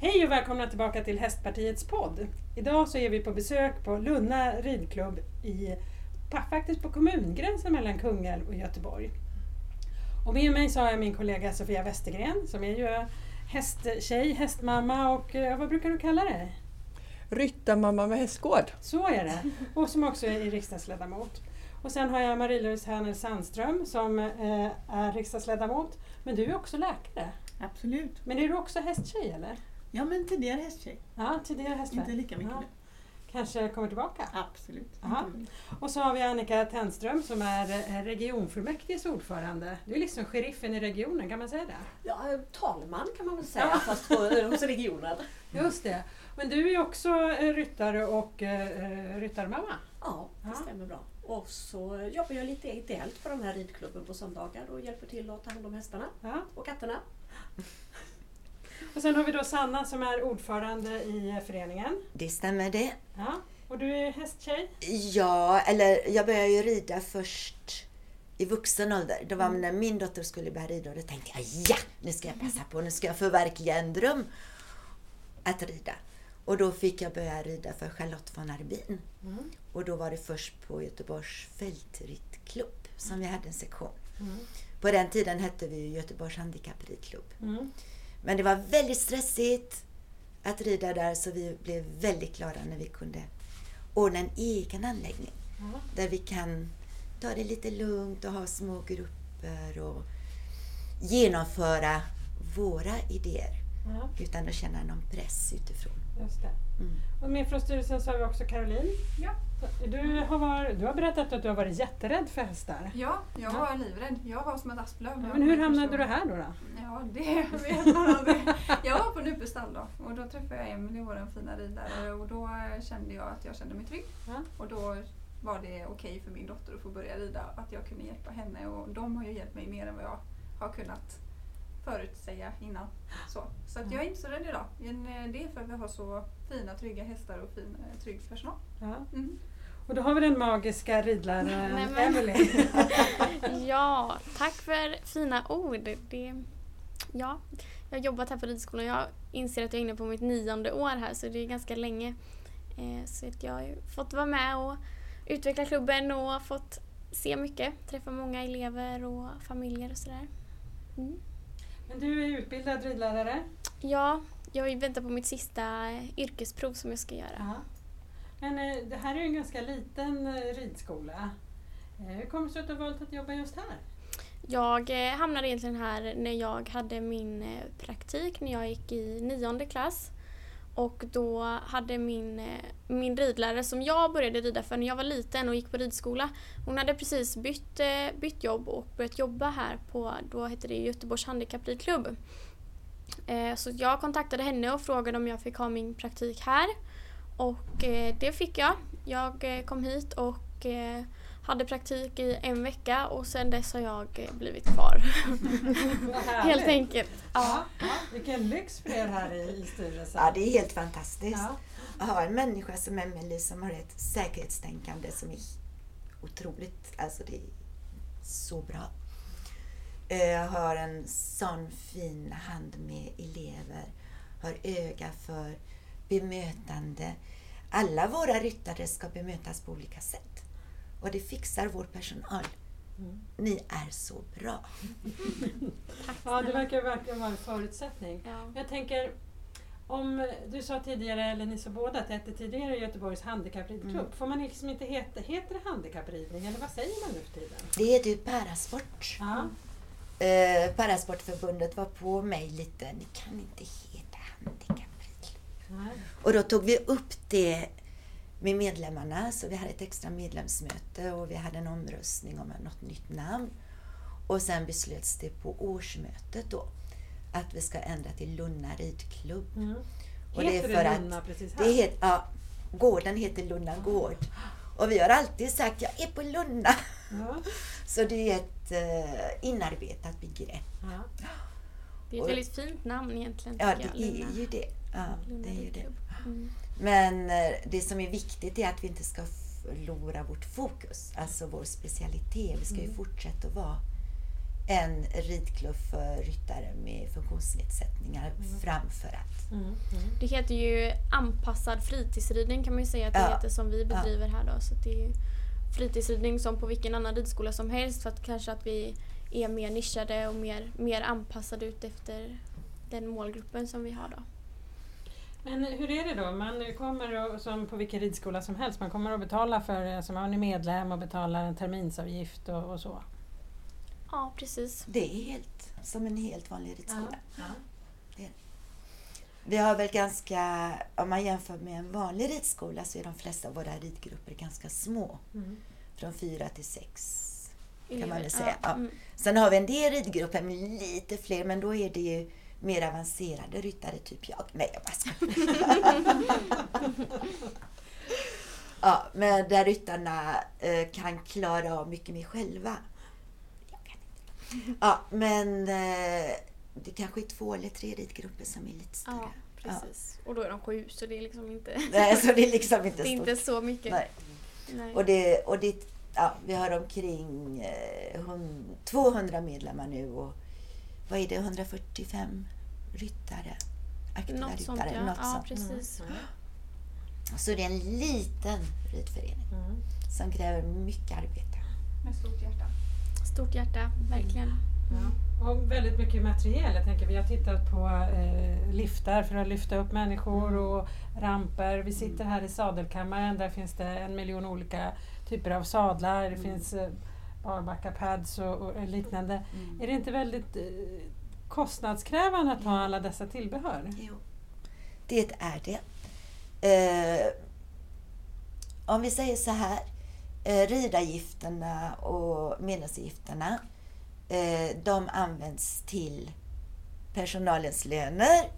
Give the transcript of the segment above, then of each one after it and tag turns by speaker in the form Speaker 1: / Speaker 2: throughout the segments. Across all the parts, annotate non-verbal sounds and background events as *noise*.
Speaker 1: Hej och välkomna tillbaka till Hästpartiets podd. Idag så är vi på besök på Lunna ridklubb i, faktiskt på kommungränsen mellan Kungälv och Göteborg. Och med mig så har jag min kollega Sofia Westergren som är ju hästtjej, hästmamma och eh, vad brukar du kalla dig?
Speaker 2: Ryttarmamma med hästgård.
Speaker 1: Så är det. Och som också är riksdagsledamot. Och sen har jag Marie-Louise Härnel Sandström som eh, är riksdagsledamot. Men du är också läkare.
Speaker 3: Absolut.
Speaker 1: Men är du också hästtjej eller?
Speaker 3: Ja, men tidigare hästtjej.
Speaker 1: Ja, tidigare hästvän.
Speaker 3: Inte lika mycket
Speaker 1: Ja.
Speaker 3: nu.
Speaker 1: Kanske kommer tillbaka?
Speaker 3: Absolut.
Speaker 1: Och så har vi Annika Tennström som är eh, regionfullmäktiges ordförande. Du är liksom sheriffen i regionen, kan man säga det?
Speaker 4: Ja, talman kan man väl säga,
Speaker 1: Ja.
Speaker 4: fast på, hos regionen.
Speaker 1: Just det. Men du är också eh, ryttare och eh, ryttarmamma.
Speaker 4: Ja, det
Speaker 1: Ja.
Speaker 4: stämmer bra. Och så jobbar jag lite ideellt på den här ridklubben på söndagar och hjälper till att ta hand om hästarna
Speaker 1: Ja.
Speaker 4: och katterna.
Speaker 1: Och sen har vi då Sanna som är ordförande i föreningen.
Speaker 5: Det stämmer det.
Speaker 1: Ja. Och du är hästtjej.
Speaker 5: Ja, eller jag började ju rida först i vuxen ålder. Det var när min dotter skulle börja rida och då tänkte jag ja, nu ska jag passa på, nu ska jag förverkliga en dröm att rida. Och då fick jag börja rida för Charlotte von Arbin.
Speaker 1: Mm.
Speaker 5: Och då var det först på Göteborgs fältridklubb som vi hade en sektion.
Speaker 1: Mm.
Speaker 5: På den tiden hette vi Göteborgs handikappridklubb.
Speaker 1: Mm.
Speaker 5: Men det var väldigt stressigt att rida där så vi blev väldigt glada när vi kunde ordna en egen anläggning
Speaker 1: Ja.
Speaker 5: där vi kan ta det lite lugnt och ha små grupper och genomföra våra idéer
Speaker 1: Ja,
Speaker 5: utan att känna någon press utifrån.
Speaker 1: Just det.
Speaker 5: Mm.
Speaker 1: Och med från styrelsen så har vi också Caroline.
Speaker 6: Ja.
Speaker 1: Du har, varit, du har berättat att du har varit jätterädd för hästar.
Speaker 6: Ja, jag
Speaker 1: Ja.
Speaker 6: var livrädd. Jag var som ett asplöv. jag
Speaker 1: Men hur hamnade du här då? då?
Speaker 6: Ja, det *laughs* vet man aldrig. Jag var på Nupestall då och då träffade jag Emelie, vår fina ridare och då kände jag att jag kände mig trygg.
Speaker 1: Ja.
Speaker 6: Och då var det okej för min dotter att få börja rida, att jag kunde hjälpa henne och de har ju hjälpt mig mer än vad jag har kunnat förutsäga innan. Så, så att jag är inte så rädd idag. Men, eh, Det är för att vi har så fina, trygga hästar och fin, eh, trygg personal.
Speaker 1: Ja.
Speaker 6: Mm.
Speaker 1: Och då har vi den magiska ridläraren *laughs* Emelie. *laughs*
Speaker 7: Ja, tack för fina ord. Det, ja, jag har jobbat här på ridskolan. Jag inser att jag är inne på mitt nionde år här så det är ganska länge. Eh, så att jag har ju fått vara med och utveckla klubben och fått se mycket. Träffa många elever och familjer och sådär. Mm.
Speaker 1: Men du är utbildad ridlärare.
Speaker 7: Ja, jag väntar på mitt sista eh, yrkesprov som jag ska göra.
Speaker 1: Ja. Men eh, det här är ju en ganska liten eh, ridskola. Hur kommer det sig att du har valt att jobba just här?
Speaker 7: Jag hamnade egentligen här när jag hade min praktik när jag gick i nionde klass. Och då hade min, eh, min ridlärare som jag började rida för när jag var liten och gick på ridskola. Hon hade precis bytt, eh, bytt jobb och börjat jobba här på, då hette det Göteborgs handikappridklubb. Eh, så jag kontaktade henne och frågade om jag fick ha min praktik här. Och det fick jag. Jag kom hit och hade praktik i en vecka och sen dess har jag eh, blivit kvar. Helt enkelt.
Speaker 1: Ja. Ja. Vilken lyx för er här i, i styrelsen.
Speaker 5: Ja, det är helt fantastiskt
Speaker 1: Ja.
Speaker 5: att ha en människa som Emelie som har ett säkerhetstänkande som är otroligt, alltså det är så bra. Eh, har en sån fin hand med elever, har öga för bemötande. Alla våra ryttare ska bemötas på olika sätt. Och det fixar vår personal.
Speaker 1: Mm.
Speaker 5: Ni är så bra.
Speaker 1: Ja, det verkar verkligen vara en förutsättning.
Speaker 7: Ja.
Speaker 1: Jag tänker, om du sa tidigare, eller ni sa båda, att det hette tidigare Göteborgs handikappridklubb.
Speaker 5: Mm.
Speaker 1: Får man liksom inte heta, heter det handikappridning eller vad säger man nu för tiden?
Speaker 5: Det heter ju parasport.
Speaker 1: Ja.
Speaker 5: Eh, Parasportförbundet var på mig lite, ni kan inte heta handikappridklubb.
Speaker 1: Nej.
Speaker 5: Och då tog vi upp det med medlemmarna, så vi hade ett extra medlemsmöte och vi hade en omröstning om något nytt namn. Och sen beslöts det på årsmötet då att vi ska ändra till Lunna ridklubb.
Speaker 1: Mm.
Speaker 5: Och det är
Speaker 1: Heter
Speaker 5: för
Speaker 1: det
Speaker 5: att
Speaker 1: Lunna precis här?
Speaker 5: Det het, ja, gården heter Lunna gård. Och vi har alltid sagt, jag är på Lunna.
Speaker 1: Ja. *laughs*
Speaker 5: Så det är ett eh, inarbetat begrepp.
Speaker 1: Ja.
Speaker 7: Det är ett
Speaker 5: Och-
Speaker 7: väldigt fint namn egentligen.
Speaker 5: Ja, det
Speaker 7: jag,
Speaker 5: är ju det. Ja,
Speaker 7: Luna
Speaker 5: det är ju det. Men eh, det som är viktigt är att vi inte ska förlora vårt fokus, alltså vår specialitet. Vi ska ju
Speaker 1: Mm.
Speaker 5: fortsätta att vara en ridklubb för ryttare med funktionsnedsättningar
Speaker 1: Mm.
Speaker 5: framför att
Speaker 1: Mm. Mm.
Speaker 7: Det heter ju anpassad fritidsridning kan man ju säga att det
Speaker 5: Ja.
Speaker 7: heter som vi bedriver här då. Så det är ju fritidsridning som på vilken annan ridskola som helst för att kanske att vi är mer nischade och mer, mer anpassade ut efter den målgruppen som vi har då.
Speaker 1: Men hur är det då? Man kommer och, som på vilken ridskola som helst, man kommer att betala för, alltså man är medlem och betalar en terminsavgift och, och så.
Speaker 7: Ja, precis.
Speaker 5: Det är helt som en helt vanlig ridskola.
Speaker 1: Ja.
Speaker 5: Vi har väl ganska, om man jämför med en vanlig ridskola så är de flesta av våra ridgrupper ganska små.
Speaker 1: Mm.
Speaker 5: Från fyra till sex. man
Speaker 7: Elever.
Speaker 5: väl säga. Ja.
Speaker 7: Mm.
Speaker 5: Sen har vi en del ridgrupper med lite fler, men då är det ju mer avancerade ryttare, typ jag. Nej, jag bara. *laughs* Ja, men där ryttarna eh, kan klara av mycket mer själva. Ja, men eh, det kanske är två eller tre ridgrupper som är lite större.
Speaker 7: Ja, precis. Och då är de sju så det är liksom inte,
Speaker 5: Nej, så det är liksom inte *laughs*
Speaker 7: det är
Speaker 5: stort.
Speaker 7: inte så mycket.
Speaker 5: Nej.
Speaker 7: Nej.
Speaker 5: Och det, och det, ja, vi har omkring eh, hun, 200 medlemmar nu och vad är det, 145 ryttare? Aktiva
Speaker 7: Något sånt
Speaker 5: ryttare.
Speaker 7: ja.
Speaker 5: något
Speaker 7: ja,
Speaker 5: sånt.
Speaker 7: precis.
Speaker 5: Så det är en liten ridförening
Speaker 1: Mm.
Speaker 5: som kräver mycket arbete.
Speaker 6: Med stort hjärta.
Speaker 7: Stort hjärta, verkligen.
Speaker 1: Ja. Och väldigt mycket material. Jag tänker, vi har tittat på eh, liftar för att lyfta upp människor och ramper. Vi sitter här i sadelkammaren. Där finns det en miljon olika typer av sadlar. Det finns eh, barbackapads och, och liknande. Är det inte väldigt eh, kostnadskrävande att ha alla dessa tillbehör?
Speaker 5: Jo, det är det. Eh, om vi säger så här, eh, ridavgifterna och medlemsavgifterna, eh, de används till personalens löner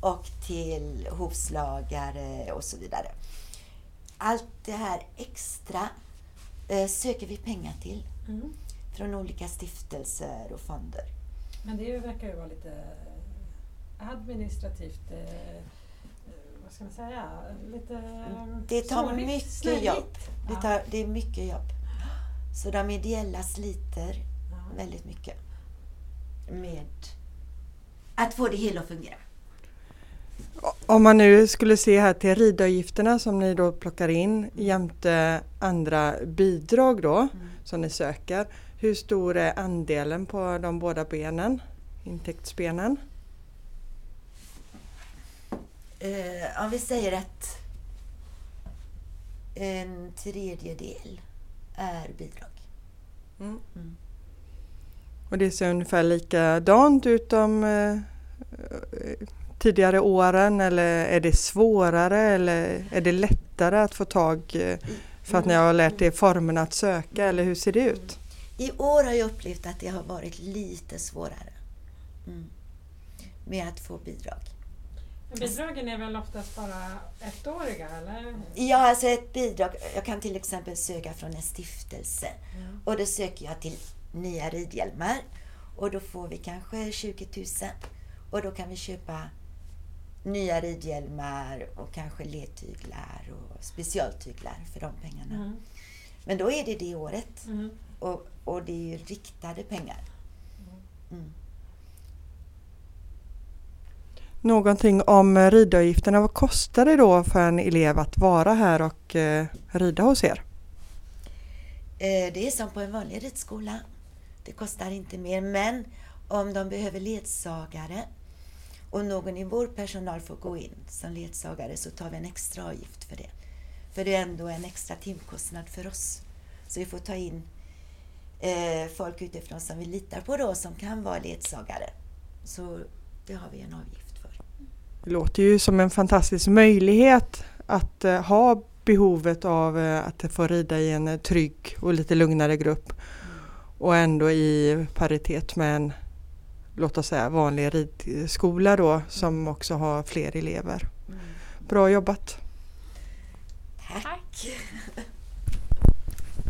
Speaker 5: och till hovslagare och så vidare. Allt det här extra eh, söker vi pengar till
Speaker 1: Mm.
Speaker 5: från olika stiftelser och fonder.
Speaker 1: Men det verkar ju vara lite administrativt, eh, eh, vad ska man säga, lite
Speaker 5: Det tar
Speaker 1: snårigt,
Speaker 5: mycket
Speaker 1: snurrigt.
Speaker 5: jobb. Det, tar, det är mycket jobb. Så de ideella sliter
Speaker 1: Ja.
Speaker 5: väldigt mycket med att få det hela att fungera.
Speaker 2: Om man nu skulle se här till ridavgifterna som ni då plockar in jämte andra bidrag då som ni söker. Hur stor är andelen på de båda benen? Intäktsbenen?
Speaker 5: Eh, om vi säger att en tredjedel är bidrag.
Speaker 2: Mm.
Speaker 5: Mm.
Speaker 2: Och det ser ungefär likadant ut de eh, tidigare åren eller är det svårare eller är det lättare att få tag eh, för att ni har lärt er formerna att söka eller hur ser det ut?
Speaker 5: I år har jag upplevt att det har varit lite svårare mm. med att få bidrag.
Speaker 1: Men bidragen är väl oftast bara ettåriga eller?
Speaker 5: Ja, alltså ett bidrag. Jag kan till exempel söka från en stiftelse och då söker jag till nya ridhjälmar och då får vi kanske 20 000 och då kan vi köpa nya ridhjälmar och kanske ledtyglar och specialtyglar för de pengarna.
Speaker 1: Mm.
Speaker 5: Men då är det det året
Speaker 1: Mm.
Speaker 5: och, och det är ju riktade pengar. Mm.
Speaker 2: Någonting om ridavgifterna. Vad kostar det då för en elev att vara här och eh, rida hos er?
Speaker 5: Eh, Det är som på en vanlig ridskola. Det kostar inte mer, men om de behöver ledsagare och någon i vår personal får gå in som ledsagare så tar vi en extra avgift för det. För det är ändå en extra timkostnad för oss. Så vi får ta in eh, folk utifrån som vi litar på då som kan vara ledsagare. Så det har vi en avgift för.
Speaker 2: Det låter ju som en fantastisk möjlighet att eh, ha behovet av eh, att få rida i en trygg och lite lugnare grupp och ändå i paritet med en låt oss säga vanlig ridskola då som också har fler elever. Bra jobbat!
Speaker 5: Tack!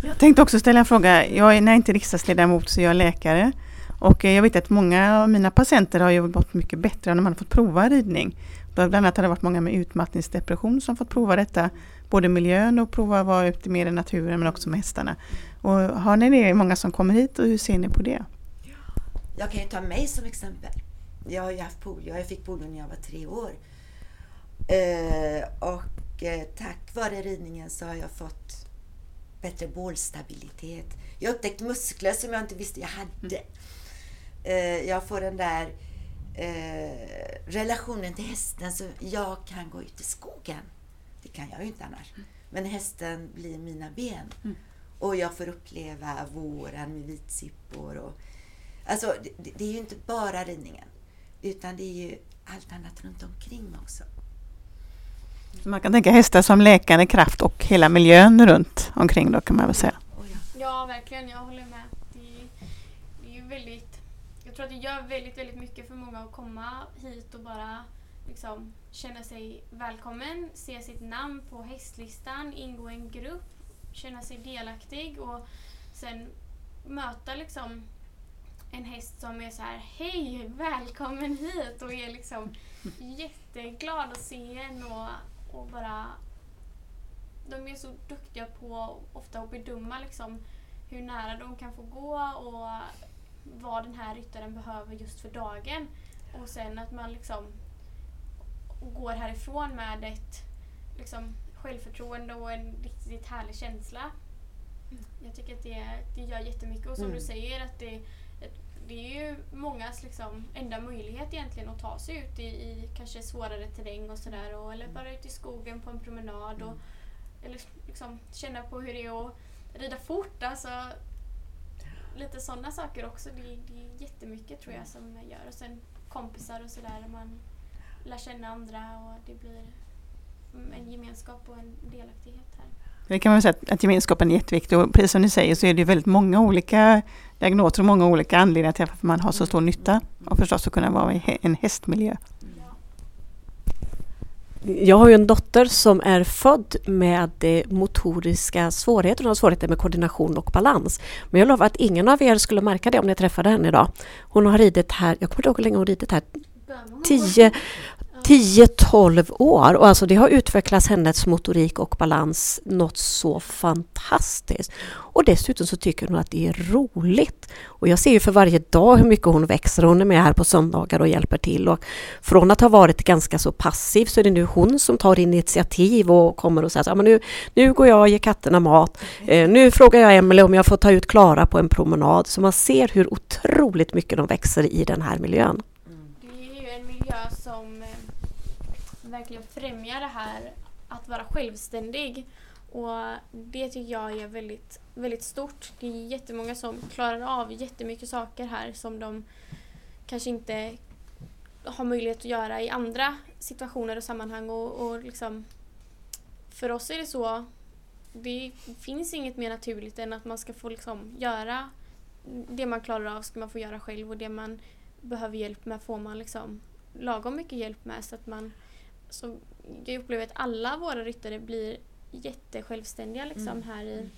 Speaker 3: Jag tänkte också ställa en fråga. Jag är, när jag inte är riksdagsledamot så är jag läkare. Och eh, jag vet att många av mina patienter har ju mått mycket bättre när man har fått prova ridning. Bland annat har det varit många med utmattningsdepression som fått prova detta. Både miljön och prova att vara ute mer i naturen men också med hästarna. Och har ni det, många som kommer hit och hur ser ni på det?
Speaker 5: Jag kan ju ta mig som exempel. Jag har ju haft polio. Jag fick polio när jag var tre år. Eh, och eh, tack vare ridningen så har jag fått bättre bålstabilitet. Jag har upptäckt muskler som jag inte visste jag hade. Eh, jag får den där eh, relationen till hästen så jag kan gå ut i skogen. Det kan jag ju inte annars. Men hästen blir mina ben. Och jag får uppleva våren med vitsippor. Och, alltså, det, det är ju inte bara ridningen. Utan det är ju allt annat runt omkring också.
Speaker 3: Så man kan tänka hästar som läkande kraft och hela miljön runt omkring då kan man väl säga.
Speaker 5: Ja.
Speaker 7: Verkligen. Jag håller med. Det är, det är väldigt... Jag tror att det gör väldigt, väldigt mycket för många att komma hit och bara liksom känna sig välkommen, se sitt namn på hästlistan, ingå i en grupp, känna sig delaktig och sen möta liksom en häst som är så här Hej, välkommen hit och är liksom jätteglad att se en och, och bara de är så duktiga på ofta att bedöma liksom hur nära de kan få gå och vad den här ryttaren behöver just för dagen. Och sen att man liksom går härifrån med ett liksom, självförtroende och en riktigt härlig känsla. Jag tycker att det, det gör jättemycket och som
Speaker 5: Mm.
Speaker 7: du säger att det, det är ju mångas liksom enda möjlighet egentligen att ta sig ut i, i kanske svårare terräng och sådär. Eller bara ut i skogen på en promenad. Och, eller liksom känna på hur det är att rida fort. Alltså, lite sådana saker också. Det, det är jättemycket tror jag som gör. Och sen kompisar och sådär. Man lär känna andra och det blir mm, en gemenskap och en delaktighet här.
Speaker 3: Det kan man väl säga att, att gemenskapen är jätteviktig och precis som ni säger så är det väldigt många olika diagnoser och många olika anledningar till varför man har så stor nytta och förstås att kunna vara i en hästmiljö.
Speaker 4: Jag har ju en dotter som är född med motoriska svårigheter. Hon har svårigheter med koordination och balans. Men jag lovar att ingen av er skulle märka det om ni träffade henne idag. Hon har ridit här, jag kommer inte ihåg hur länge hon ridit här, 10 10-12 år och alltså det har utvecklats hennes motorik och balans något så fantastiskt. Och dessutom så tycker hon att det är roligt. Och jag ser ju för varje dag hur mycket hon växer. Hon är med här på söndagar och hjälper till. Och från att ha varit ganska så passiv så är det nu hon som tar initiativ och kommer och säger att nu, nu går jag och ger katterna mat. Eh, nu frågar jag Emelie om jag får ta ut Klara på en promenad. Så man ser hur otroligt mycket de växer i den här miljön. Mm.
Speaker 7: Det är ju en miljö som verkligen främjar det här att vara självständig. Och det tycker jag är väldigt, väldigt stort. Det är jättemånga som klarar av jättemycket saker här som de kanske inte har möjlighet att göra i andra situationer och sammanhang. Och, och liksom, för oss är det så, det finns inget mer naturligt än att man ska få liksom göra det man klarar av ska man få göra själv och det man behöver hjälp med får man liksom lagom mycket hjälp med så att man så jag upplever att alla våra ryttare blir jättesjälvständiga liksom
Speaker 5: Mm.
Speaker 7: här i,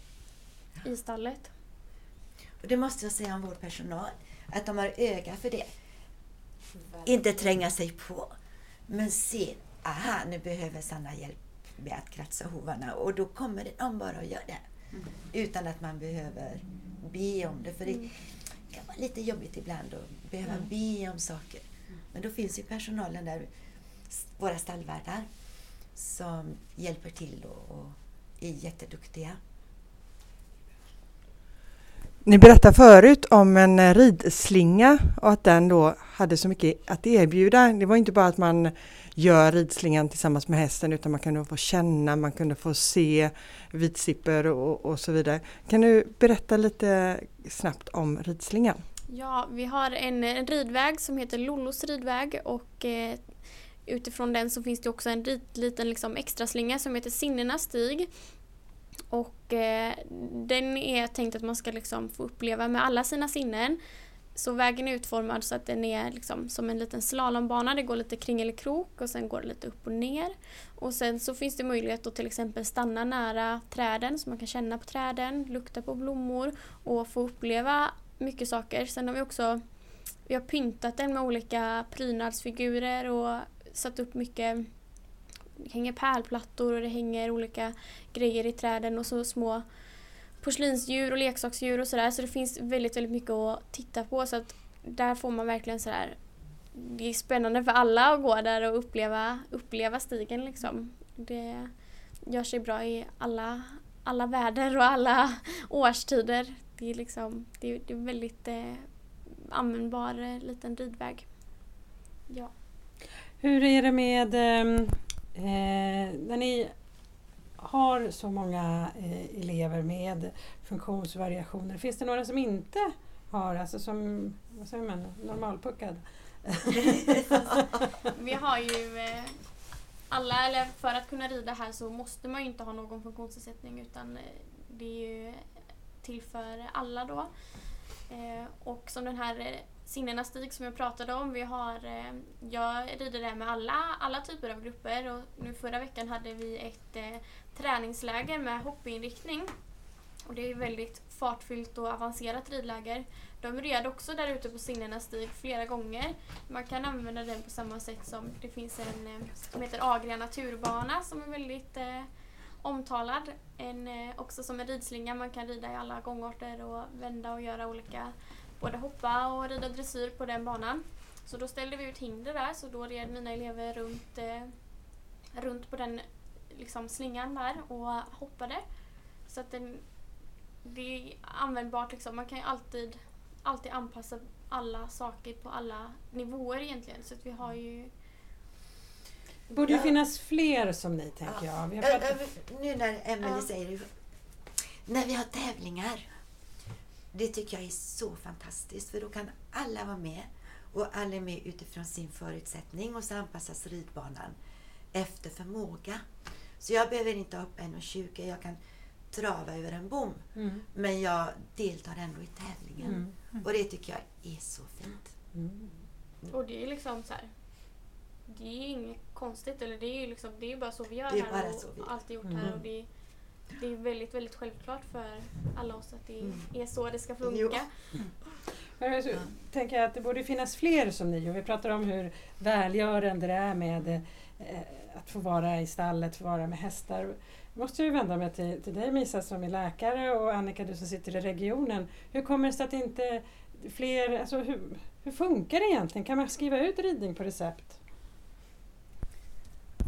Speaker 7: i stallet.
Speaker 5: Och det måste jag säga om vår personal, att de har öga för det. Inte tränga sig på, men se, aha, nu behöver Sanna hjälp med att kratsa hovarna och då kommer de bara och gör det. Utan att man behöver be om det. För det kan vara lite jobbigt ibland att behöva be om saker. Men då finns ju personalen där, våra stallvärdar, som hjälper till och, och är jätteduktiga.
Speaker 2: Ni berättade förut om en eh, ridslinga och att den då hade så mycket att erbjuda. Det var inte bara att man gör ridslingan tillsammans med hästen utan man kunde få känna, man kunde få se vitsipper och, och så vidare. Kan du berätta lite snabbt om ridslingan?
Speaker 7: Ja, vi har en, en ridväg som heter Lollos ridväg och eh, utifrån den så finns det också en rit, liten liksom extra slinga som heter Sinnenas stig. Och eh, den är tänkt att man ska liksom få uppleva med alla sina sinnen. Så vägen är utformad så att den är liksom som en liten slalombana. Det går lite kringelikrok och sen går det lite upp och ner. Och sen så finns det möjlighet att till exempel stanna nära träden så man kan känna på träden, lukta på blommor och få uppleva mycket saker. Sen har vi också vi har pyntat den med olika prydnadsfigurer och satt upp mycket det hänger pärlplattor och det hänger olika grejer i träden och så små porslinsdjur och leksaksdjur och sådär. Så det finns väldigt, väldigt mycket att titta på så att där får man verkligen sådär det är spännande för alla att gå där och uppleva, uppleva stigen liksom. Det gör sig bra i alla, alla väder och alla årstider. Det är liksom, det är, det är väldigt eh, användbar eh, liten ridväg. Ja.
Speaker 1: Hur är det med ehm, eh, när ni har så många eh, elever med funktionsvariationer, finns det några som inte har, alltså som, vad säger man, normalpuckad? *laughs*
Speaker 7: Vi har ju eh, alla, eller för att kunna rida här så måste man ju inte ha någon funktionsnedsättning utan eh, det är ju till för alla då. Eh, och som den här eh, sinnenastik stig som jag pratade om, vi har, eh, jag rider där med alla, alla typer av grupper och nu förra veckan hade vi ett eh, träningsläger med hoppinriktning. Och det är väldigt fartfyllt och avancerat ridläger. De red också där ute på sinnenastik flera gånger. Man kan använda den på samma sätt som det finns en eh, som heter Agria naturbana som är väldigt eh, omtalad. En, eh, också som en ridslinga, man kan rida i alla gångarter och vända och göra olika, både hoppa och rida dressyr på den banan. Så då ställde vi ut hinder där, så då red mina elever runt, eh, runt på den liksom, slingan där och hoppade. Så att den, det är användbart, liksom. man kan ju alltid, alltid anpassa alla saker på alla nivåer egentligen. Så att vi har ju
Speaker 1: Det borde ju
Speaker 5: Ja.
Speaker 1: finnas fler som ni, tänker jag. Vi har pratat,
Speaker 5: Nu när Emelie
Speaker 7: Ja.
Speaker 5: säger det. När vi har tävlingar. Det tycker jag är så fantastiskt för då kan alla vara med. Och alla är med utifrån sin förutsättning och så anpassas ridbanan efter förmåga. Så jag behöver inte ha upp 1,20. Jag kan trava över en bom.
Speaker 1: mm,
Speaker 5: Men jag deltar ändå i tävlingen.
Speaker 1: mm,
Speaker 5: Och det tycker jag är så fint.
Speaker 1: mm.
Speaker 7: Och det är liksom så här. Det är ju inget konstigt, eller det är ju liksom, det är bara så vi gör här och alltid gjort
Speaker 1: Mm.
Speaker 7: här. Och det, det är väldigt, väldigt självklart för alla oss att det
Speaker 5: Mm.
Speaker 7: är så det ska funka.
Speaker 5: Jo. *laughs*
Speaker 1: Men så tänker jag att det borde finnas fler som ni. Och vi pratar om hur välgörande det är med eh, att få vara i stallet, få vara med hästar. Jag måste ju vända mig till, till dig Misa som är läkare och Annika du som sitter i regionen. Hur kommer det sig att inte fler, alltså hur, hur funkar det egentligen? Kan man skriva ut ridning på recept?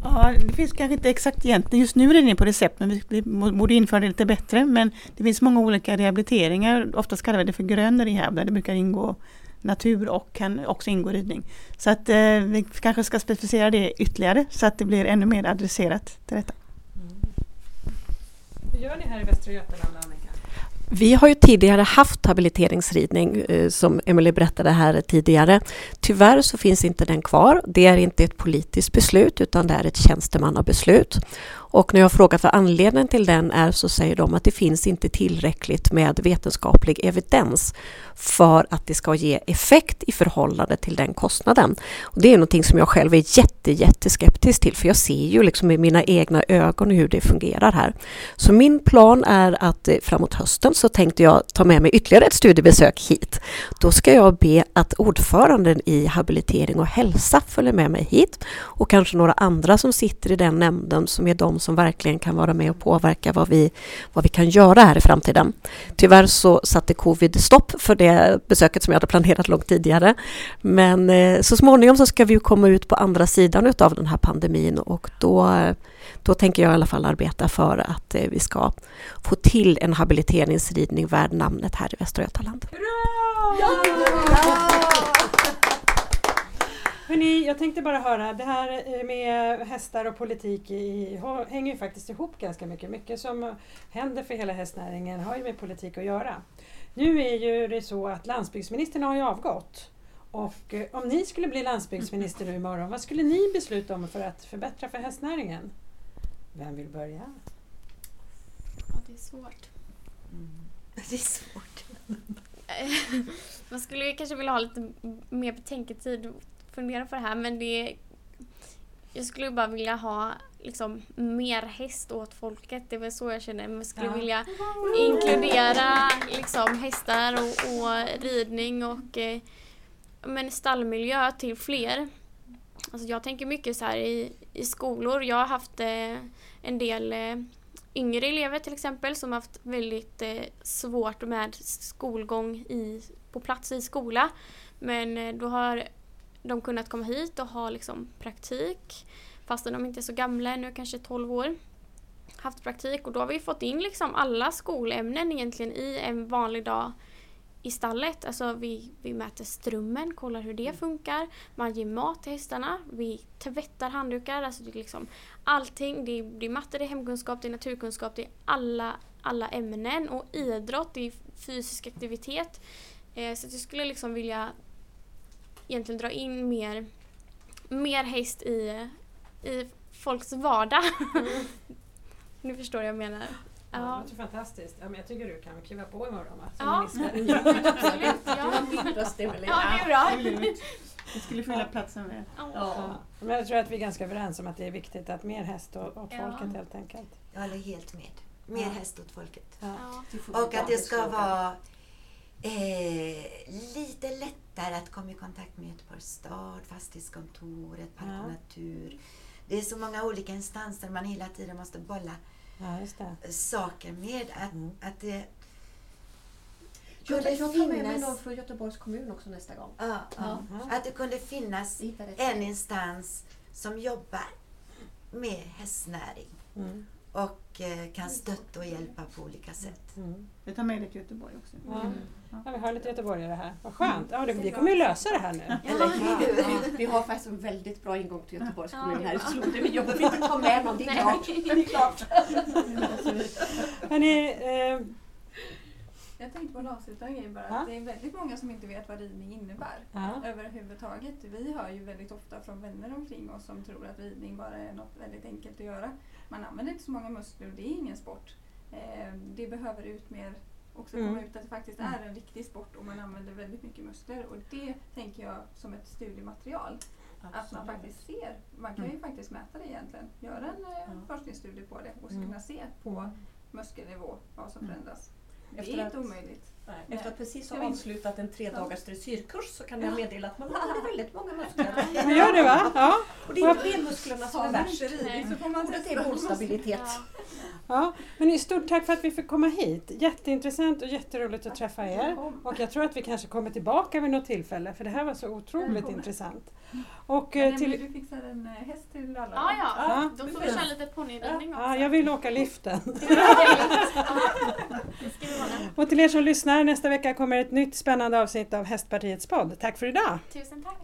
Speaker 3: Ja, det finns kanske inte exakt egentligen. Just nu är det på recept, men vi borde införa det lite bättre. Men det finns många olika rehabiliteringar. Oftast kallar vi det för grön rehab, där det brukar ingå natur och kan också ingå ridning. Så att eh, vi kanske ska specificera det ytterligare så att det blir ännu mer adresserat till detta. Mm.
Speaker 1: Hur gör ni här i Västra Götaland Annika?
Speaker 4: Vi har ju tidigare haft habiliteringsridning eh, som Emelie berättade här tidigare. Tyvärr så finns inte den kvar. Det är inte ett politiskt beslut utan det är ett tjänstemannabeslut. Och när jag frågar vad anledningen till den är så säger de att det finns inte tillräckligt med vetenskaplig evidens för att det ska ge effekt i förhållande till den kostnaden. Och det är någonting som jag själv är jätte, jätteskeptisk till för jag ser ju liksom med mina egna ögon hur det fungerar här. Så min plan är att eh, framåt hösten så tänkte jag ta med mig ytterligare ett studiebesök hit. Då ska jag be att ordföranden i habilitering och hälsa följer med mig hit och kanske några andra som sitter i den nämnden som är de som verkligen kan vara med och påverka vad vi, vad vi kan göra här i framtiden. Tyvärr så satte covid stopp för det besöket som jag hade planerat långt tidigare. Men eh, så småningom så ska vi ju komma ut på andra sidan av den här pandemin och då, då tänker jag i alla fall arbeta för att eh, vi ska få till en habiliteringsridning värd namnet här i Västra Götaland.
Speaker 1: Hörrni, jag tänkte bara höra, det här eh, med hästar och politik i, hänger ju faktiskt ihop ganska mycket. Mycket som händer för hela hästnäringen har ju med politik att göra. Nu är ju det så att landsbygdsministern har ju avgått. Och eh, om ni skulle bli landsbygdsminister nu imorgon, vad skulle ni besluta om för att förbättra för hästnäringen? Vem vill börja?
Speaker 7: Ja, det är svårt. *laughs*
Speaker 5: Det är svårt. *laughs*
Speaker 7: Man skulle kanske vilja ha lite mer betänketid fundera på det här men det jag skulle bara vilja ha liksom, mer häst åt folket. Det är väl så jag känner. Man skulle
Speaker 1: Ja.
Speaker 7: vilja inkludera liksom, hästar och, och ridning och eh, men stallmiljö till fler. Alltså, jag tänker mycket så här i, i skolor. Jag har haft eh, en del eh, yngre elever till exempel som haft väldigt eh, svårt med skolgång i, på plats i skola. Men eh, då har de kunnat komma hit och ha liksom praktik fastän de inte är så gamla ännu, kanske 12 år. Haft praktik och då har vi fått in liksom alla skolämnen egentligen i en vanlig dag i stallet. Alltså vi, vi mäter strömmen, kollar hur det funkar. Man ger mat till hästarna. Vi tvättar handdukar. Alltså det är liksom allting. Det är, det är matte, det är hemkunskap, det är naturkunskap, det är alla, alla ämnen. Och idrott, det är fysisk aktivitet. Eh, så jag skulle liksom vilja egentligen dra in mer, mer häst i, i folks vardag. *laughs* Ni förstår vad jag menar.
Speaker 1: Ja.
Speaker 7: Ja,
Speaker 1: Det låter fantastiskt. Ja, men jag tycker du kan kliva på imorgon va? som
Speaker 7: Ja.
Speaker 1: minister. *laughs*
Speaker 7: absolut.
Speaker 8: Du
Speaker 7: Ja,
Speaker 8: har min röst
Speaker 7: ja det är bra.
Speaker 3: Absolut. *laughs* Vi skulle fylla platsen med.
Speaker 7: Ja.
Speaker 8: Ja.
Speaker 1: Men jag tror att vi är ganska överens om att det är viktigt att mer häst åt, åt
Speaker 7: Ja.
Speaker 1: folket helt enkelt.
Speaker 5: Jag håller helt med. Mer
Speaker 1: Ja.
Speaker 5: häst åt folket.
Speaker 1: Ja.
Speaker 7: Ja.
Speaker 5: Och att det ska vara eh, lite lättare att komma i kontakt med Göteborgs stad, fastighetskontoret, Park
Speaker 1: Ja.
Speaker 5: och Natur. Det är så många olika instanser man hela tiden måste bolla
Speaker 1: ja, just det.
Speaker 5: saker med. Att,
Speaker 1: Mm.
Speaker 5: att det
Speaker 8: Jag,
Speaker 5: kunde
Speaker 8: jag tar med mig någon från Göteborgs kommun också nästa gång.
Speaker 5: Ja, ja.
Speaker 1: Ja.
Speaker 5: Att det kunde finnas en instans som jobbar med hästnäring
Speaker 1: Mm.
Speaker 5: och eh, kan stötta och hjälpa på olika sätt.
Speaker 1: Mm.
Speaker 3: Jag tar med det till Göteborg också.
Speaker 1: Ja. Ja, vi har lite göteborgare här. Vad skönt. Ja, det, vi kommer ju lösa det här nu.
Speaker 5: Eller hur?
Speaker 8: Vi, vi har faktiskt en väldigt bra ingång till Göteborgs
Speaker 7: Ja,
Speaker 8: kommun
Speaker 7: det är
Speaker 8: här
Speaker 7: bra.
Speaker 8: Floden. Vi behöver inte ta med någon, det är
Speaker 7: Nej.
Speaker 8: klart. Det är klart.
Speaker 1: Hörrni, eh,
Speaker 6: Jag tänkte på en avslutande grej bara.
Speaker 1: Ja.
Speaker 6: Att det är väldigt många som inte vet vad ridning innebär.
Speaker 1: ja.
Speaker 6: Överhuvudtaget. Vi hör ju väldigt ofta från vänner omkring oss som tror att ridning bara är något väldigt enkelt att göra. Man använder inte så många muskler och det är ingen sport. Eh, det behöver ut mer, också komma
Speaker 1: Mm.
Speaker 6: ut att det faktiskt är en riktig sport och man använder väldigt mycket muskler. Och det tänker jag som ett studiematerial. Att man faktiskt ser. Man kan ju faktiskt mäta det egentligen. Göra en eh, forskningsstudie på det och
Speaker 1: Mm.
Speaker 6: kunna se på muskelnivå vad som förändras. Det är inte omöjligt.
Speaker 8: Nej, Efter att precis ha avslutat en tre dagars dressyrkurs så kan jag meddela att man använder *laughs* väldigt många muskler.
Speaker 1: Man gör det va? Ja.
Speaker 8: Och det är inte benmusklerna som är
Speaker 6: Har
Speaker 8: värst.
Speaker 6: inte ridit så får man
Speaker 8: Det är bålstabilitet.
Speaker 7: Ja.
Speaker 1: ja. Men stort tack för att vi fick komma hit. Jätteintressant och jätteroligt att träffa er. Och jag tror att vi kanske kommer tillbaka vid något tillfälle för det här var så otroligt intressant. Och
Speaker 6: Men
Speaker 1: eh, till,
Speaker 6: du fixar en eh, häst till alla?
Speaker 7: Ja, ja.
Speaker 1: Ja.
Speaker 7: Då får vi köra lite ponnyridning också.
Speaker 1: ja, jag vill åka liften.
Speaker 7: Det. *laughs*
Speaker 1: Och till er som lyssnar, nästa vecka kommer ett nytt spännande avsnitt av Hästpartiets podd. Tack för idag!
Speaker 7: Tusen tack.